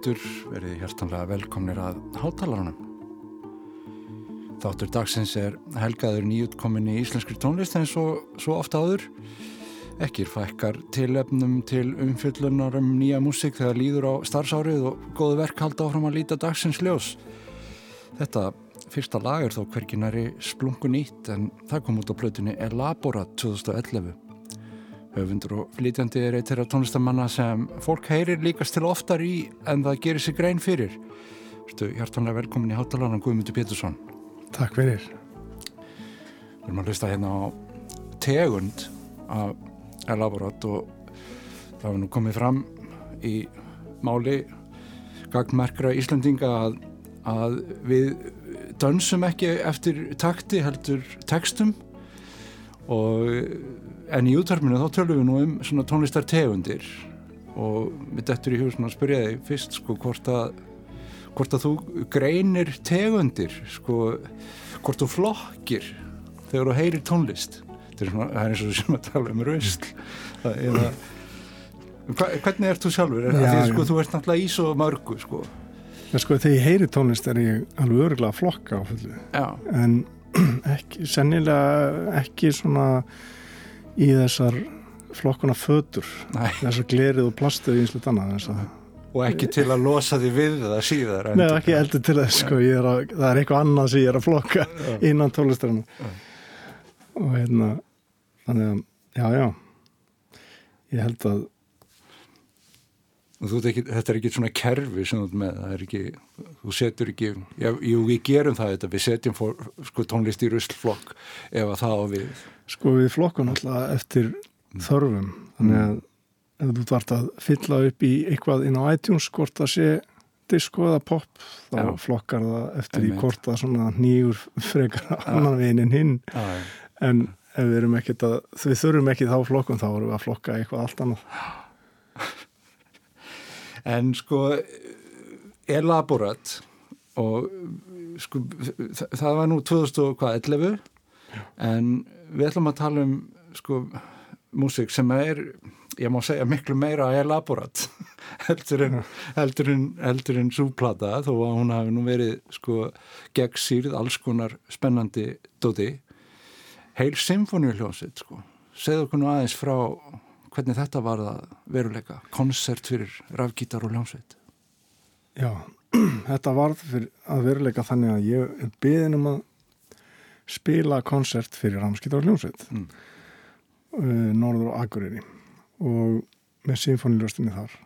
Áherindur verið hjertanlega velkomnir að hátalarunum. Þáttur dagsins er helgaður nýjutkominni í íslenskri tónlist en svo, svo ofta áður. Ekkir fækkar tilefnum til umfyllunar um nýja músík þegar líður á starfsárið og góðu verk halda áfram að líta dagsins ljós. Þetta fyrsta lag er þó hverginari splungun nýtt en það kom út á plötunni Elabora 2011. Höfundur og flytjandi er eitt þeirra tónlistamanna sem fólk heyrir líkast til oftar í en það gerir sig grein fyrir. Þú hjartanlega velkomin í hátalarna Guðmundur Pétursson. Takk fyrir. Við erum að hlusta hérna á tegund af elaborat og það hefur nú komið fram í máli gagnmerkra Íslandinga að, að við dönsum ekki eftir takti heldur tekstum og en í útvarminu þá tölum við nú um svona tónlistar tegundir og við dettur í hugsun að spyrja þig fyrst sko hvort að hvort að þú greinir tegundir sko hvort þú flokkir þegar þú heyrir tónlist. Það er, svona, er eins og sem að tala um rausl eða hvernig ert þú sjálfur? Er, Já, því, sko, þú ert náttúrulega í svo mörgu sko. sko þegar ég heyri tónlist er ég alveg örgulega að flokka á fullu. En ekki, sennilega ekki svona í þessar flokkuna fötur Nei. þessar glerið og plastuð í einslut annað og ekki til að losa því við það síðar Nei, ekki eldur til þess sko, að, það er eitthvað annað sem ég er að flokka innan tónlistarinn og hérna þannig að, já, já. Ég held að Ekki, þetta er ekki svona kerfi sem þú með, það er ekki, þú setur ekki, já, jú, við gerum það þetta, við setjum for, sko, tónlist í ruslflokk ef að það á við. Sko við flokkum alltaf eftir mm. þörfum, þannig að ef þú vart að fylla upp í eitthvað inn á iTunes, hvort það sé disko eða pop, þá já. flokkar það eftir Einmitt. í hvort það svona nýjur frekar annan veginn hinn, en ef við erum ekkert að, við þurfum ekki þá flokkum, þá erum við að flokka eitthvað allt annað. en sko elaborat og sko það var nú 2011 en við ætlum að tala um sko músik sem er ég má segja miklu meira elaborat heldur en heldur en, heldur en súplata þó að hún hafi nú verið sko gegn sýrð alls konar spennandi dóti. Heil symfóniuljónsitt sko. Segðu okkur nú aðeins frá hvernig þetta var að veruleika. Konsert fyrir rafgítar og ljónsveit Já, þetta var fyrir að veruleika þannig að ég er beðin um að spila konsert fyrir rafgítar og ljónsveit mm. uh, Norður og Akureyri og með symfóniljóstinni þar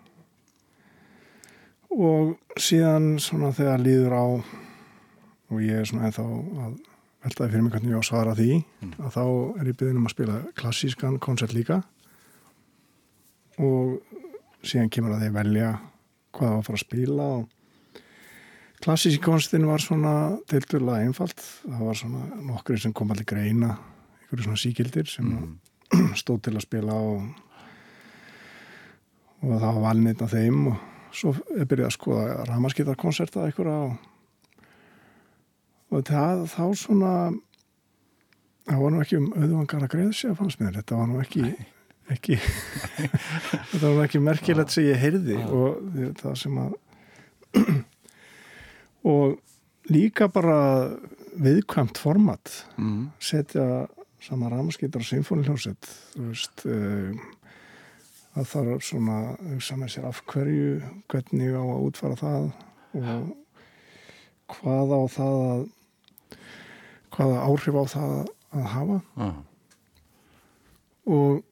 og síðan svona þegar líður á og ég er svona eða þá að veltaði fyrir mig hvernig ég á að svara því mm. að þá er ég beðin um að spila klassískan konsert líka og síðan kemur að þeir velja hvað það var að fara að spila og klassísikonstin var svona deildurlega einfalt. Það var svona nokkri sem kom allir greina einhverju svona síkildir sem mm. stóð til að spila og, og það var valnitna þeim og svo er byrjað að skoða ramaskiptarkonserta einhverja og, og það, þá svona það var nú ekki um auðvangar að greiða sér að fannst mér, þetta var nú ekki Nei. ekki þetta var ekki merkilegt sem ég heyrði og það sem að og líka bara viðkvæmt format mm. setja sama ramaskýtar og symfóniljónsett þú veist um, að það er svona saman sér af hverju hvernig á að útfara það og hvað á það að hvaða áhrif á það að hafa ah. og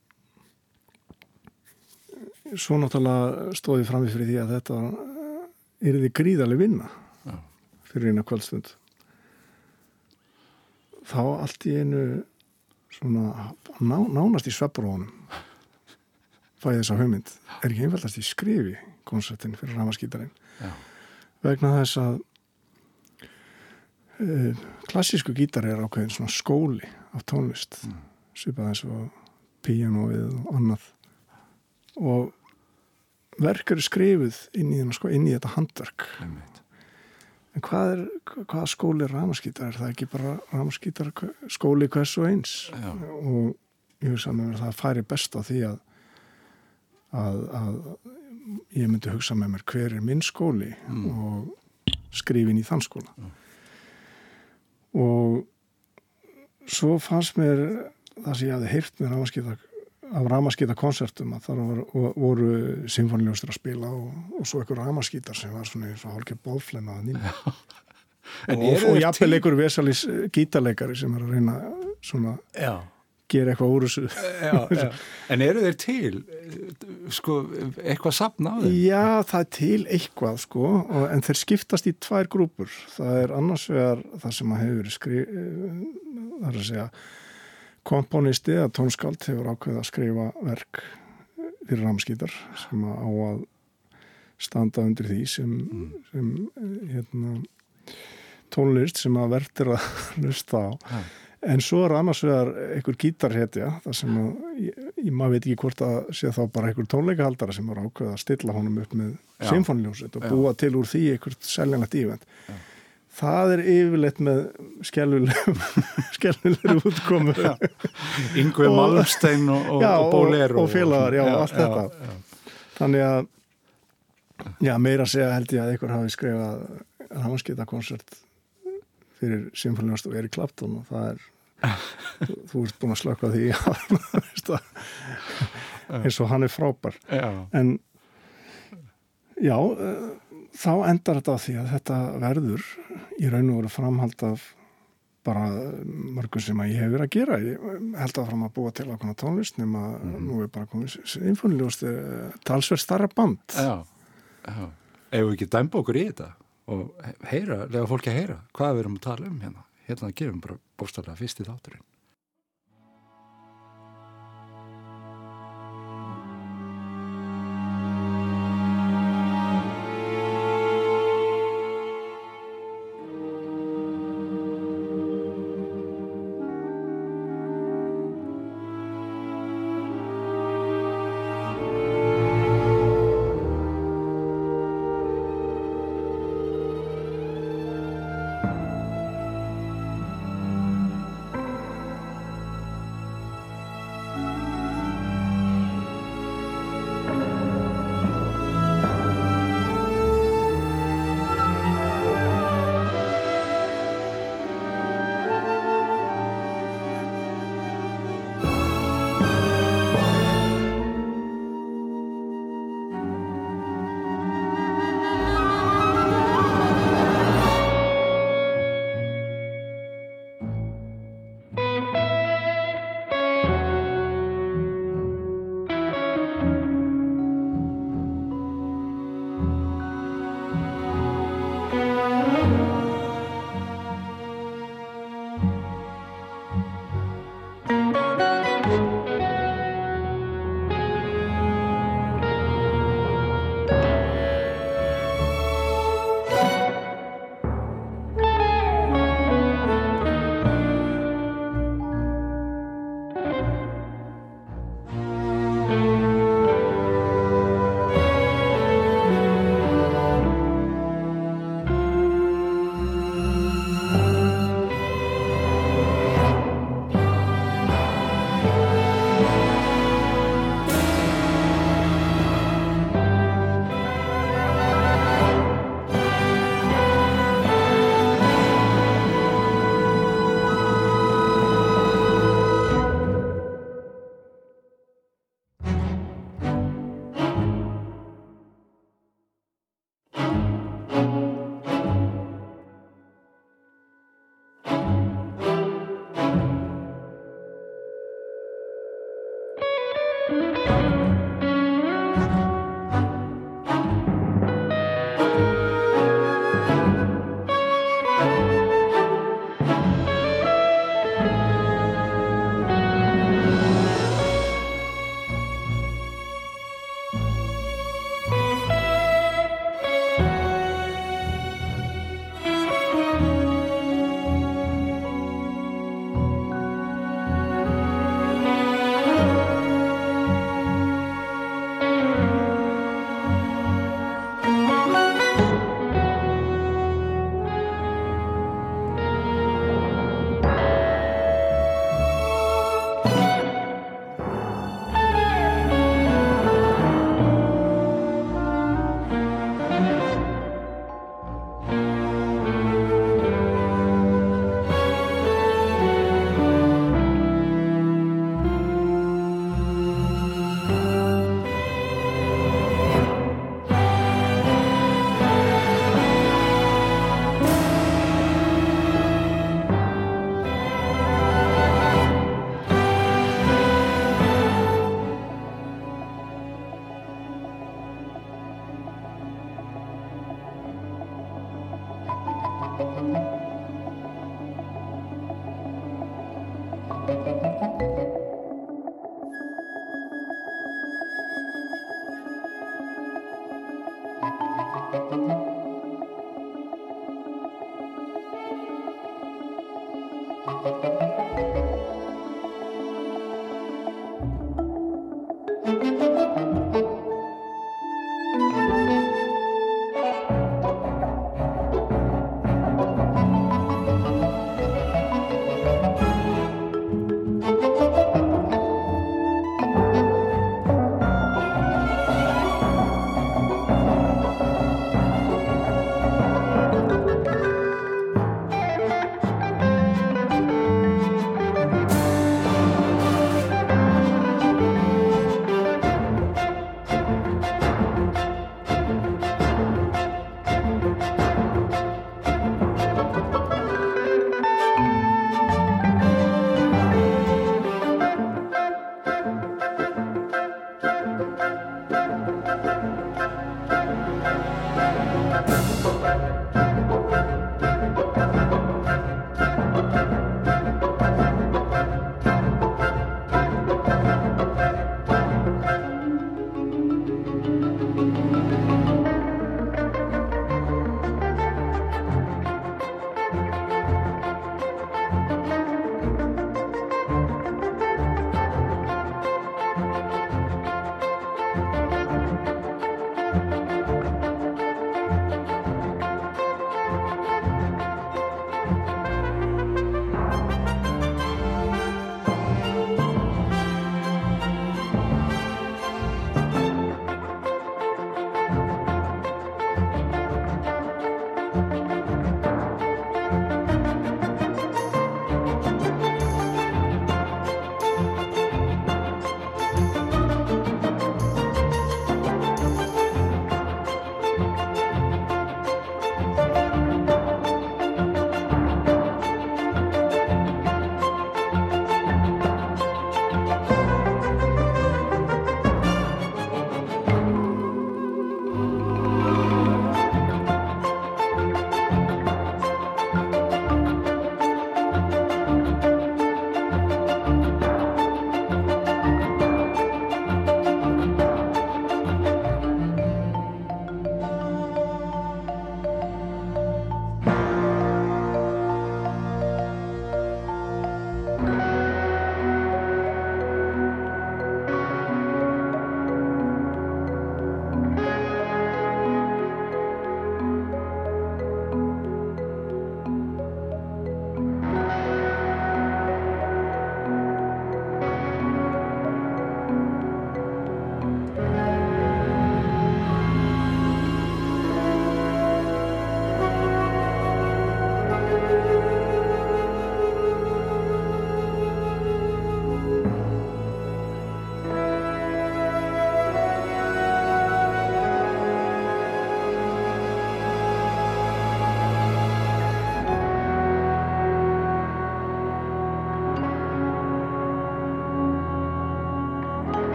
svo náttúrulega stóði framið fyrir því að þetta er því gríðarlega vinna. Fyrir eina kvöldstund. Þá allt í einu svona ná, nánast í svepparónum fæði þessa hugmynd. Er ekki einfaldast í skrifi koncertin fyrir ramaskítarinn vegna þess að e, klassísku gítar er ákveðin svona skóli af tónlist mm. svipað eins og píanóið og annað. Og verk eru skrifuð inn í, sko, inn í þetta handverk en hvað er hvað skóli ramaskýtar er það ekki bara ramaskýtar skóli hvers og eins Já. og ég veist að það færi best á því að, að, að ég myndi hugsa með mér hver er minn skóli mm. og skrifin í þann skóla mm. og svo fannst mér það sem ég hafði heyrt með ramaskýta af ramaskýta konsertum að það voru, voru symfóniljóstur að spila og, og svo einhver ramaskýtar sem var svona eins og hálfgeir bóðflenn að nýja og, og jafnvel einhver vesalís gítarleikari sem er að reyna svona Já. gera eitthvað úr þessu. En eru þeir til? Sko, eitthvað sapna á þeim? Já, það er til eitthvað sko, og, en þeir skiptast í tvær grúpur. Það er annars vegar það sem að hefur skrif það er að segja komponisti eða tónskáld hefur ákveðið að skrifa verk fyrir ramskýtar sem á að standa undir því sem, mm. sem hérna, tónlist sem að verður að lusta á. Ja en svo er annars vegar einhver gítarhetja það sem að, ég, ég maður veit ekki hvort að sé þá bara einhver tónleikahaldara sem er ákveð að stilla honum upp með symfóniljóset og búa til úr því einhvert seljanlegt ívend það er yfirleitt með skjálfilegur útkomu. Yngve Malmstein og, og, og Bóler og, og félagar, já, já allt já, þetta. já. þannig að já, meira segja held ég að einhver hafi skrifað ramanskita-konsert fyrir symfóniljóst og Erik Clapton og það er þú, þú ert búin að slöka því eins og hann er frábær. En já þá endar þetta á því að þetta verður í raun og veru framhald af bara mörgum sem að ég hef verið að gera. Ég held að fram að búa til ákvæmna tónlist nema mm. nú er bara komið symfóniljóst talsverð starra band. Já, já. Ef við ekki dæmba okkur í þetta og heyra, lega fólki að heyra hvað við erum að tala um hérna? Hérna gefum bara bóstarlega fyrst í þátturinn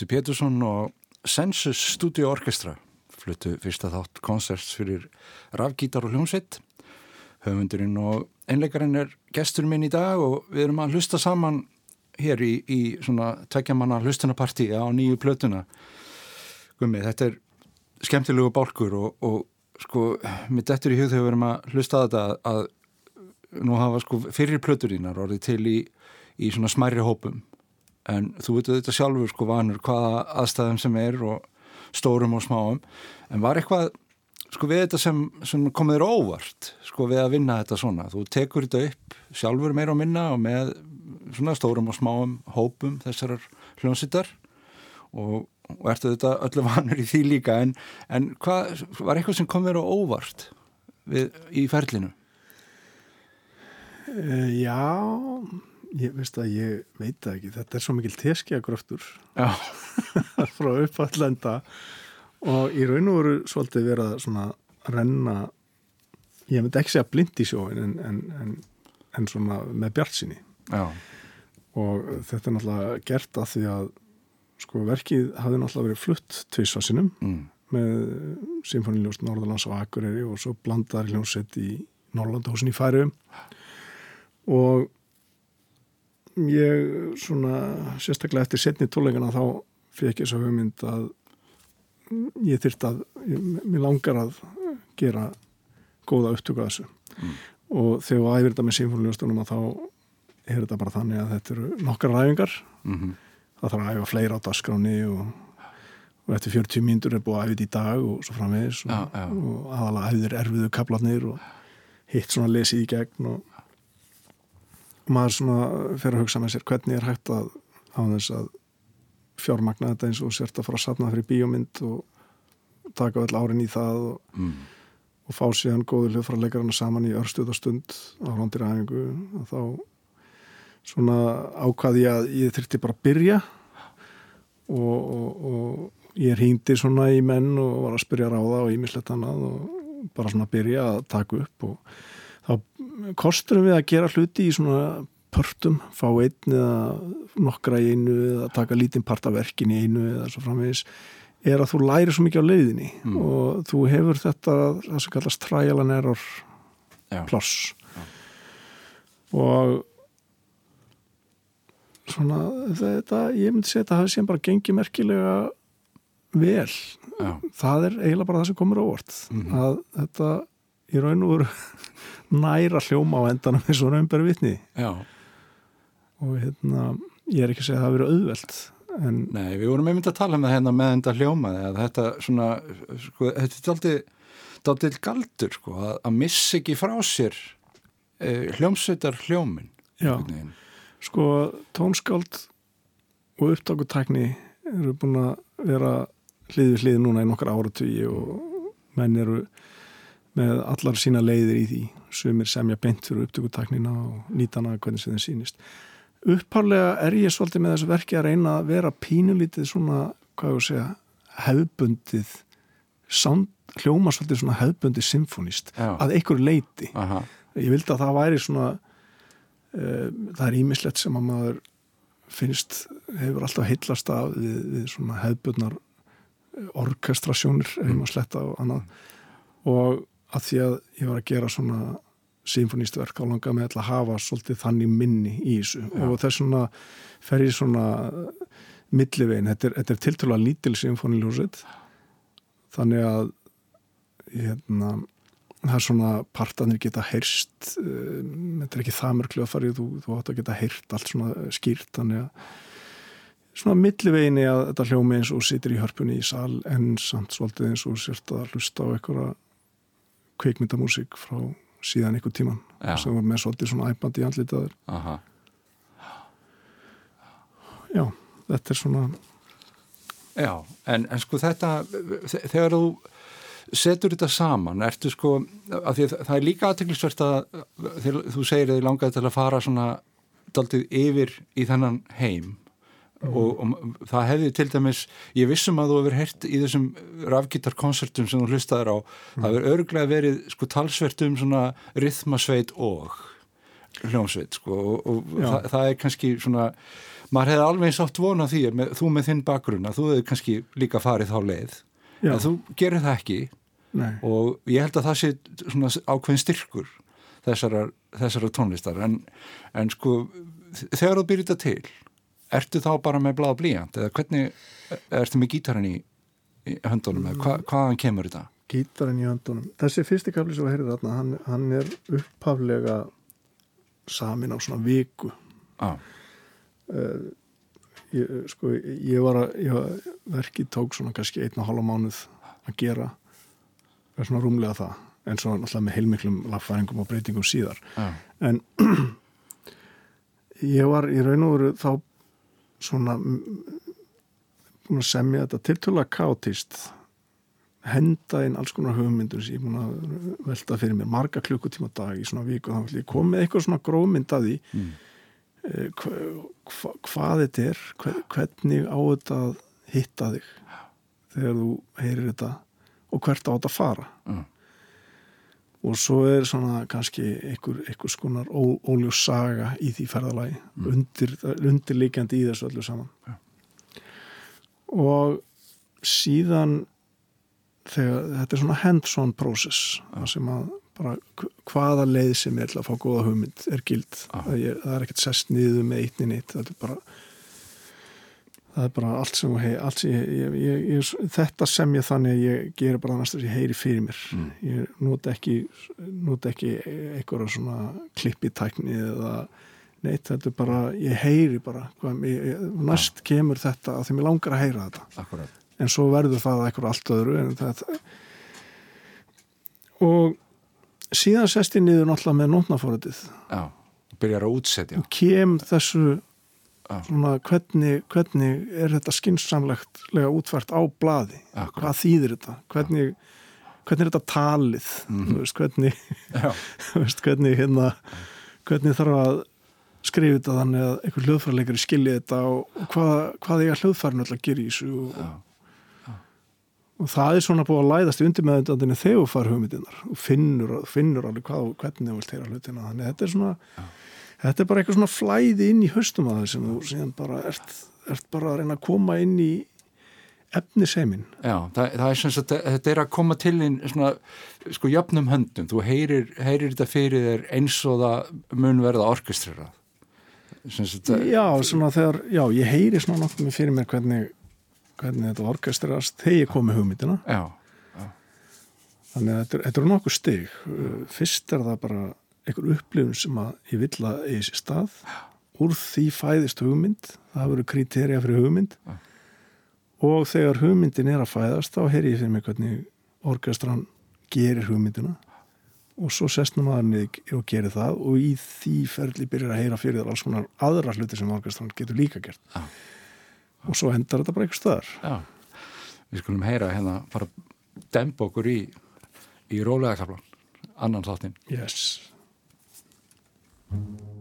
Guðmundur Pétursson og Sensus Studio Orkestra fluttu fyrsta þátt konserts fyrir rafgítar og hljómsveit. Höfundurinn og einleikarinn er gestur minn í dag og við erum að hlusta saman hér í, í svona tveggjamanna hlustunapartí á nýju plötuna. Guðmi, þetta er skemmtilegu bálkur og, og sko, mitt eftir í hug þegar við erum að hlusta að þetta að nú hafa sko fyrir plöturínar orðið til í, í svona smæri hópum en þú veitu þetta sjálfur sko vanur hvaða aðstæðum sem er og stórum og smáum. En var eitthvað sko við þetta sem, sem komið þér óvart sko við að vinna þetta svona? Þú tekur þetta upp sjálfur meira og minna og með svona stórum og smáum hópum þessarar hljónsittar og, og ertu þetta öllu vanur í því líka. En, en hvað var eitthvað sem kom þér óvart við, í ferlinu? Uh, já ég veist að ég veit það ekki. Þetta er svo mikil teskjagröftur frá uppallenda og í raun og veru svolítið verið að svona renna ég myndi ekki segja blind í sjóin en, en, en, en svona með bjart síni og þetta er náttúrulega gert að því að sko verkið hafði náttúrulega verið flutt tvísvarsinum mm. með Sinfoníljóst Norðalands og Akureyri og svo blandaði hljómsett í Norrlandahúsin í Færium og ég svona sérstaklega eftir setni tóleikana þá fekk ég svo hugmynd að ég þurft að ég, mér langar að gera góða upptöku að þessu mm. og þegar ég æfir þetta með sínfólunjóstunum að þá er þetta bara þannig að þetta eru nokkar ræfingar mm -hmm. það þarf að æfa fleira á dasgráni og, og eftir 40 mínútur er búið að æfa þetta í dag og svo framvegis og, ja, ja. og aðalega æfir erfiðu kaplarnir og hitt svona lesið í gegn og maður svona fer að hugsa með sér hvernig er hægt að á þess að fjármagna þetta eins og sért að fara að satna fyrir bíómynd og taka öll árin í það og, mm. og fá síðan góðu hljóðfærarleikarana saman í örstuðastund á hlondir aðeingu og þá svona ákvaði ég að ég þurfti bara að byrja og, og, og ég hindi svona í menn og var að spyrja ráða og ímislegt annað og bara svona að byrja að taka upp og þá kosturum við að gera hluti í svona pörtum, fá einn eða nokkra í einu eða taka lítinn part af verkin í einu eða svo framvegis er að þú læri svo mikið á leiðinni mm. og þú hefur þetta það sem kallast trial and error ploss og svona þetta, ég myndi segja það hefði sem bara gengið merkilega vel Já. það er eiginlega bara það sem komur á vort mm -hmm. að þetta í raun og næra hljóma á endanum eins og raunbæri vitni. Já. og hérna ég er ekki að segja að það hafi verið auðvelt en... Nei, við vorum einmitt að tala um það hérna með enda hljóma þetta svona, sko, þetta er aldrei galdur sko, að, að missa ekki frá sér eh, hljómsveitar hljómin Já, Sko, tónskáld og upptakutækni eru búin að vera hlið við hlið núna í nokkar áratugji og menn eru með allar sína leiðir í því. Sem er semja beint fyrir upptökutæknina og nýtana hvernig sem þeim sínist upphálega er ég svolítið með þessu verki að reyna að vera pínulítið svona, hvað ég að segja hefbundið sound, hljóma svolítið svona hefbundið symfónist að einhver leiti Aha. ég vildi að það væri svona uh, það er ímislegt sem að maður finnst, hefur alltaf heillast af við, við svona hefbundnar orkestrasjónir ef Mm. maður sletta og annað. Og að því að ég var að gera svona symfónistverk á langa með að hafa svolítið þannig minni í þessu. Já. og þess svona fer ég svona millivegin, þetta er, þetta er tiltölulega lítil symfóniljósið þannig að hérna það er svona partanir geta heyrst um, þetta er ekki það mörglega að fara þú, þú átt að geta heyrt allt svona skýrt. Þannig að svona milliveginni að þetta hljómi eins og situr í hörpunni í sal en samt svolítið eins og sért að hlusta á einhverja kveikmyndamúsík frá síðan einhver tíman Já. sem var með svolítið svona æpandi andlitaður Aha. já, þetta er svona Já, en, en sko þetta þe- þegar þú setur þetta saman, ertu sko af því að það er líka aðteklisvert að þú segir að þið langaði til að fara svona daldið yfir í þennan heim og, og það hefði til dæmis ég vissum að þú hefur heyrt í þessum rafgítarkonsertum sem þú hlustaðir á það hefur örglega verið sko talsvert um svona rithmasveit og hljómsveit sko og, og það, það er kannski svona maður hefði alveg eins átt vona því með, þú með þinn bakgrunn að þú hefði kannski líka farið þá leið. Já, en þú gerir það ekki. Nei, og ég held að það sé svona ákveðin styrkur þessara, þessara tónlistar. En, en sko þegar þú byrjir þetta til ertu þá bara með blá blíjant eða hvernig ertu með gítarinn í, í höndunum? Eða hva, hvaðan kemur þetta? gítarinn í höndunum. Þessi fyrsti kafli sem við heyrðum þarna hann, hann er upphaflega samin á svona viku. Á, ég, sko, ég var að ég, verkið tók svona kannski einn og hálfa mánuð að gera. Er svona rúmlega það en svo náttúrulega með heilmiklum lagfæringum og breytingum síðar. Á, en ég var í raun og veru þá svona semja þetta tiltölulega káttist henda inn alls konar hugmyndur sem ég er búin að velta fyrir mér marga klukkutíma dag í svona viku og þá ætla ég kom með eitthvað svona grófmynd að því mm, eh, hva, hva, hvað þetta er hve- hvernig á þetta hitta þig þegar þú heyrir þetta og hvert á þetta fara. Mm, og svo er svona kannski einhver, einhver skonar ó, óljós saga í því ferðalagi undir, undirlikjandi í þessu öllu saman Já. og síðan þegar þetta er svona hands-on process það sem að bara hv- hvaða leið sem er til að fá góða hugmynd er gild Já. það er, það er ekkert sest niður með eitt nýtt það er bara það er bara allt sem, hei, allt sem ég, ég, ég, ég, þetta sem ég þannig að ég gera bara næst að ég heyri fyrir mér. Mm. ég nota ekki nota ekki einhverja svona klippitækni eða neitt, þetta er bara, ég heyri bara hvað, ég, ég, næst kemur þetta að því mér langar að heyra þetta. Akkurat. En svo verður það eitthvað allt öðru en þetta og síðan sest ég niður náttúrulega með nótnafóritið Já, byrjar að útsetja. Og kem þessu. Svona hvernig, hvernig er þetta skynnsamlegtlega útfært á blaði? Akkurat. hvað þýðir þetta? Hvernig, hvernig er þetta talið? Mhm. þú veist, hvernig, Já, veist, hvernig hérna hvernig þarf að skrifa þetta þannig að einhver hljóðfærleikari skilji þetta og, og hvað, hvað eiga hljóðfærinu alltaf að gera í þessu og, já, og það er svona búið að læðast í undirmeðundandinu þegar þú far hugmyndinar og finnur, finnur alveg hvað og hvernig þú vilt heyra hlutina. Þannig að þetta er svona þetta er bara eitthvað svona flæði inn í höstum að það sem þú síðan bara ert, ert bara að reyna að koma inn í efniseimin. Já það, það er sem sagt þetta er að koma til inn svona sko jöfnum höndum, þú heyrir, heyrir þetta fyrir þér eins og það mun verða sagt já, svona þegar, já, ég heyri svona með fyrir mér hvernig, hvernig þetta orkestrast þegar ég kom með hugmyndina. Já, þannig að þetta er, þetta er nokkuð stig. Fyrst er það bara einhver upplifun sem að ég vill að eigi sér stað. Úr því fæðist hugmynd það verður kriterja fyrir hugmynd. Og þegar hugmyndin er að fæðast þá heyri ég fyrir mig hvernig orkestran gerir hugmyndina. Og svo sestnum maður niður og gerir það. Og í því ferli byrjar að heyra fyrir þar alls konar aðra hluti sem orkestran getur líka gert. Já. og svo endar þetta bara eitthvað stöðar Já, við skulum heyra hérna bara dempa okkur í í rólega kaplan, annan þáttinn. Yes Thank you.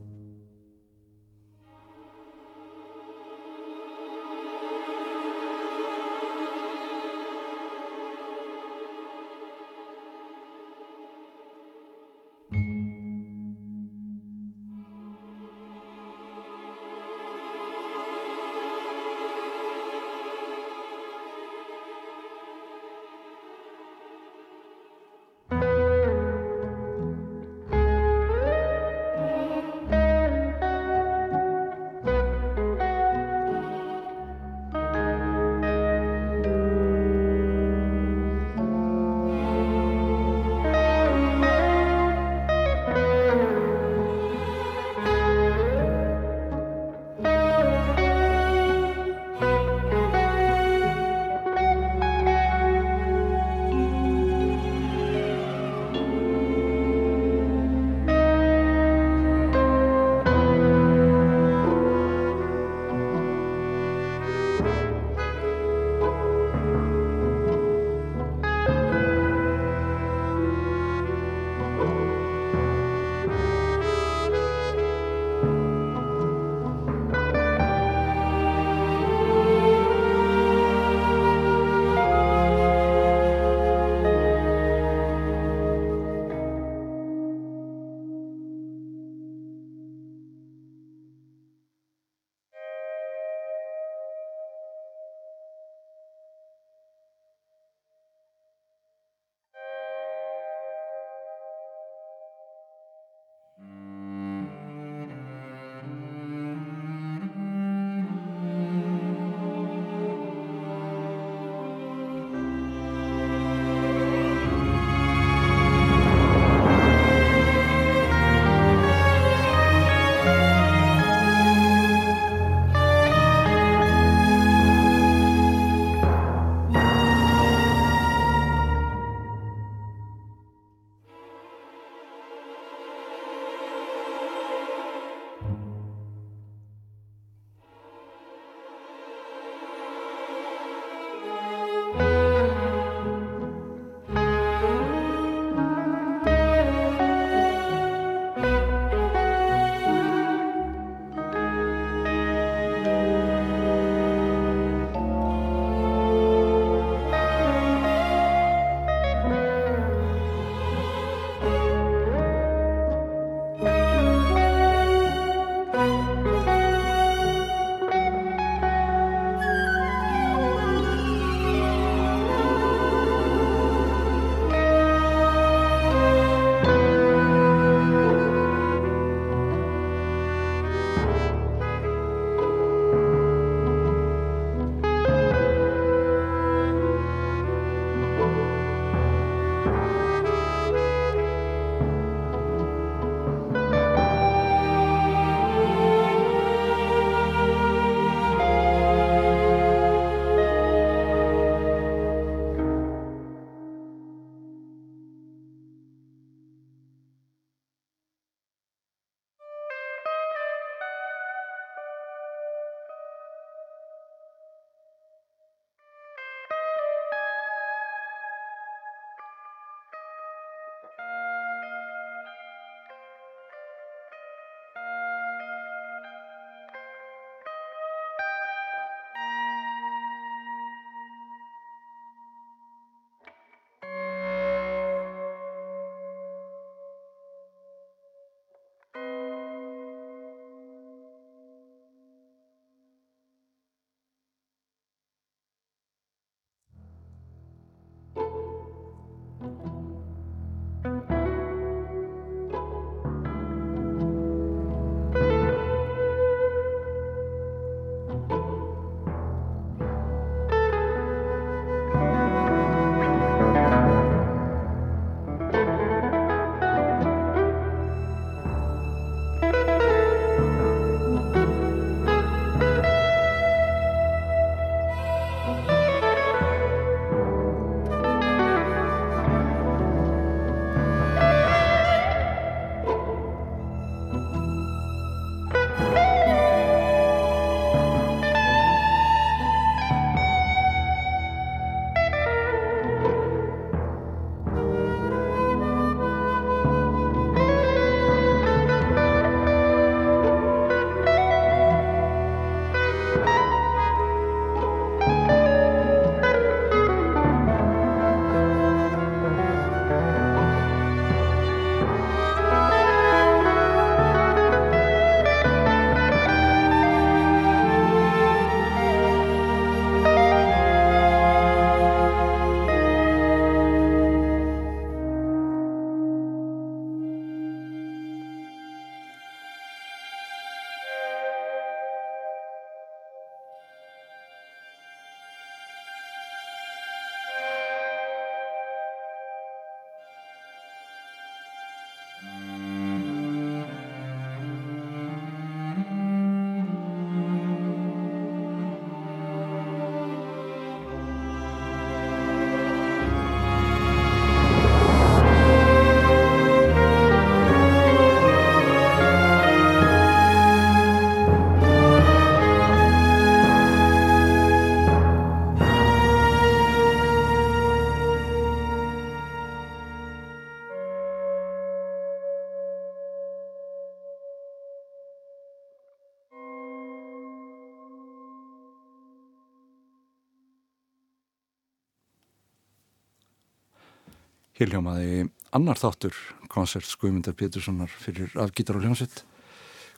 Hiljómaði annar þáttur konsert Guðmundar Péturssonar fyrir afgítar og hljómsett.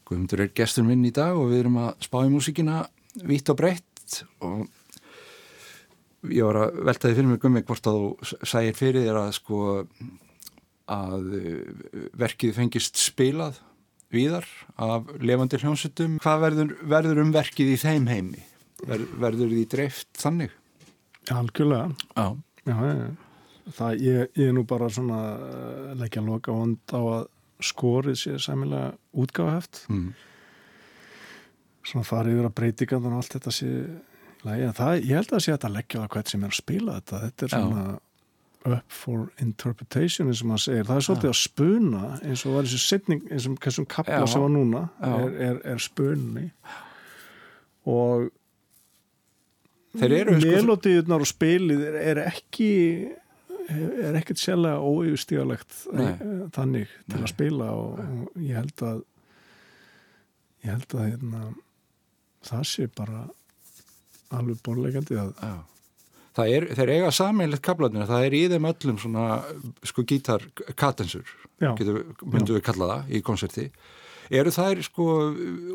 Guðmundur er gestur minn í dag og við erum að spá í músíkina vitt og breytt og ég var að veltaði fyrir mig Guðmund hvort að þú sæir fyrir þér að sko að eh, verkið fengist spilað viðar af levandi hljómsettum. Hvað verður, verður um verkið í þeim heimi? Ver, verður því dreift þannig? Algjörlega. Já. Já, já, já það, ég, ég er nú bara svona eh, leggja loka vond á að skorið sé sæmilega útgáðaheft mm. svona farið yfir að breytinga þannig að allt þetta sé það, ég held að það sé að leggja það hvert sem er að spila þetta. Þetta er svona Já. up for interpretation eins og maður segir, það er svolítið Já. að spuna eins og var þessu setning eins og þessum kapla sem var núna er, er, er spunni. Og melodíunar og spilið er, er ekki er ekkert sérlega óyfustígalegt eh, þannig til Nei. að spila og, og ég held að ég held að hérna, það sé bara alveg bónleikandi að Já. Það er, þeir eiga sammeilegt kaplarnir, það er í þeim öllum svona, sko, gítarkatensur, myndum við kalla það í konserti. Eru þær, sko,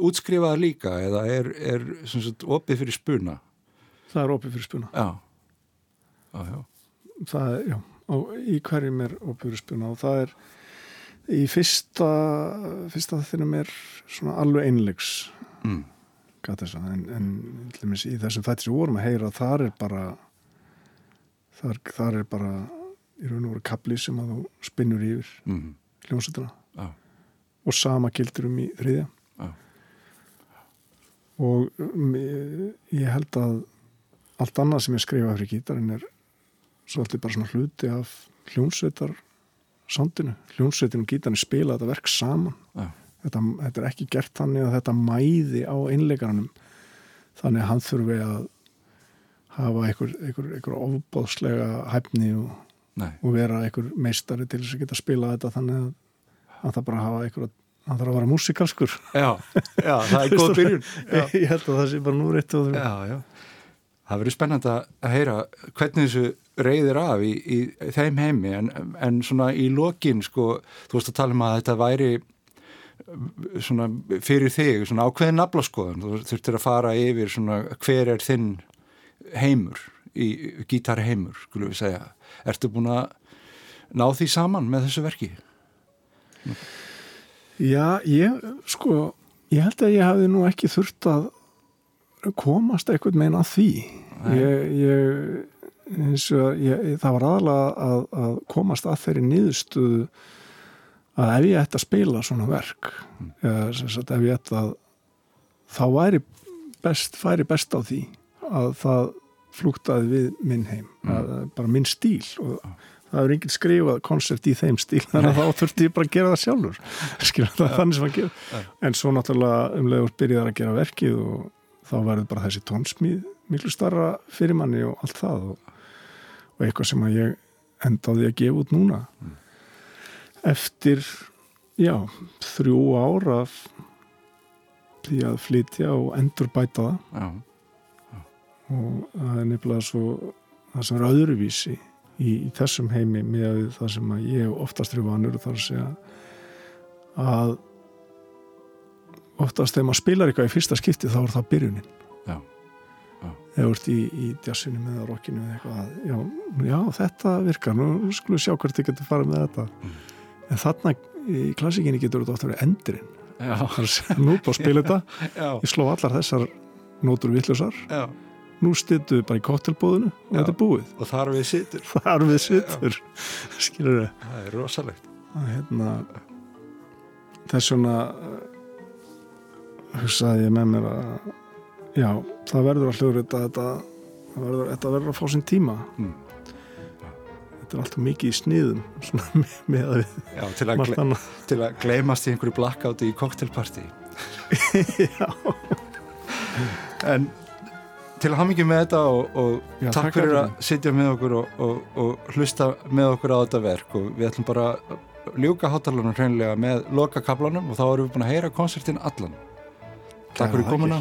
útskrifaða líka eða er, er sagt, opið fyrir spuna? Það er opið fyrir spuna. Já, já, já það er, já, á, í hverjum er óbjörnspuna og það er í fyrsta fyrsta þinnum er svona alveg einlegs mm. en, en í þessum þættir sem vorum að heyra þar er bara þar, þar er bara í raun og veru kapli sem að þú spinnur yfir mm. hljómsutuna ah. og sama gildur um í þriðja ah. og um, ég held að allt annað sem ég skrifa fyrir gítarinn er svolítið bara svona hluti af hljónsveitar sándinu, hljónsveitinu og gítarni spila þetta verk saman. Ja. þetta, þetta er ekki gert þannig að þetta mæði á einleikaranum þannig að hann þurfi að hafa einhver, einhver, einhver ofbóðslega hæfni og, og vera einhver meistari til þess að geta spila þetta þannig að hann þarf bara að hafa einhver hann þarf að vera músikalskur. Já, já það er góð byrjun. Ég held að það sé bara núr eitt og þú Já, já. Það verður spennand að heyra hvernig þessu reyðir af í, í þeim heimi. En, en svona í lokin sko, þú veist að tala um að þetta væri svona fyrir þig svona ákveðin naflaskoðan þú þurftir að fara yfir svona hver er þinn heimur í gítarheimur, skulum við segja. Ertu búin að ná því saman með þessu verki? Já, ég sko, ég held að ég hafi nú ekki þurft að komast eitthvað meina því. Ég, ég ég, það var aðalega að, að komast að þeirri nýðustuðu að ef ég ætti að spila svona verk mm. eða sagt, ef ég ætti að þá væri best, færi best á því að það flúktaði við minn heim mm. að, bara minn stíl og mm. það er enginn skrifað koncept í þeim stíl þannig að þá þurfti ég bara að gera það sjálfur skilja það ja. þannig sem að gera ja. en svo náttúrulega umlegur byrjaðar að gera verkið og þá verður bara þessi tónsmíð miklu starra fyrir manni og allt það og og eitthvað sem að ég endaði að gefa út núna mm. eftir já, þrjú ára því að flytja og endur bæta það já. Já. og það er nefnilega svo það sem er öðruvísi í, í þessum heimi með það sem að ég oftast er vanur og þarf að segja að oftast þegar maður spilar eitthvað í fyrsta skipti þá er það byrjunin já eða úrst í, í jazzinu með rockinu eða eitthvað já, já, þetta virkar, nú skulum sjá hvert þið getur farið með þetta. Mm. en þarna í klassíkinni getur þetta ofta verið endurinn. Nú bá að spila þetta. Ég sló allar þessar nótur vittlusar nú styrtu við bara í kottelbóðinu og já. þetta er búið. Og þar við sittur þar við sittur skilur við það er rosalegt. Hérna, þess svona hugsaði ég með mér að Já, það verður að hljóðrita þetta verður, þetta verður að fá sín tíma. Mm. þetta er alltaf mikið í sniðum svona með að við Já, til að, gle til að gleymast í einhverju blackouti í cocktailparty. Já. En til að hafa mikið með þetta og, og Já, takk fyrir að sitja með okkur og, og, og hlusta með okkur á þetta verk. Og við ætlum bara að ljúka hátalarnum hreinlega með loka kaplanum og þá erum við búin að heyra koncertin allan. Takk fyrir komuna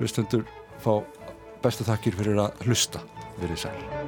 hlustendur fá bestu takkir fyrir að hlusta. Verið sæl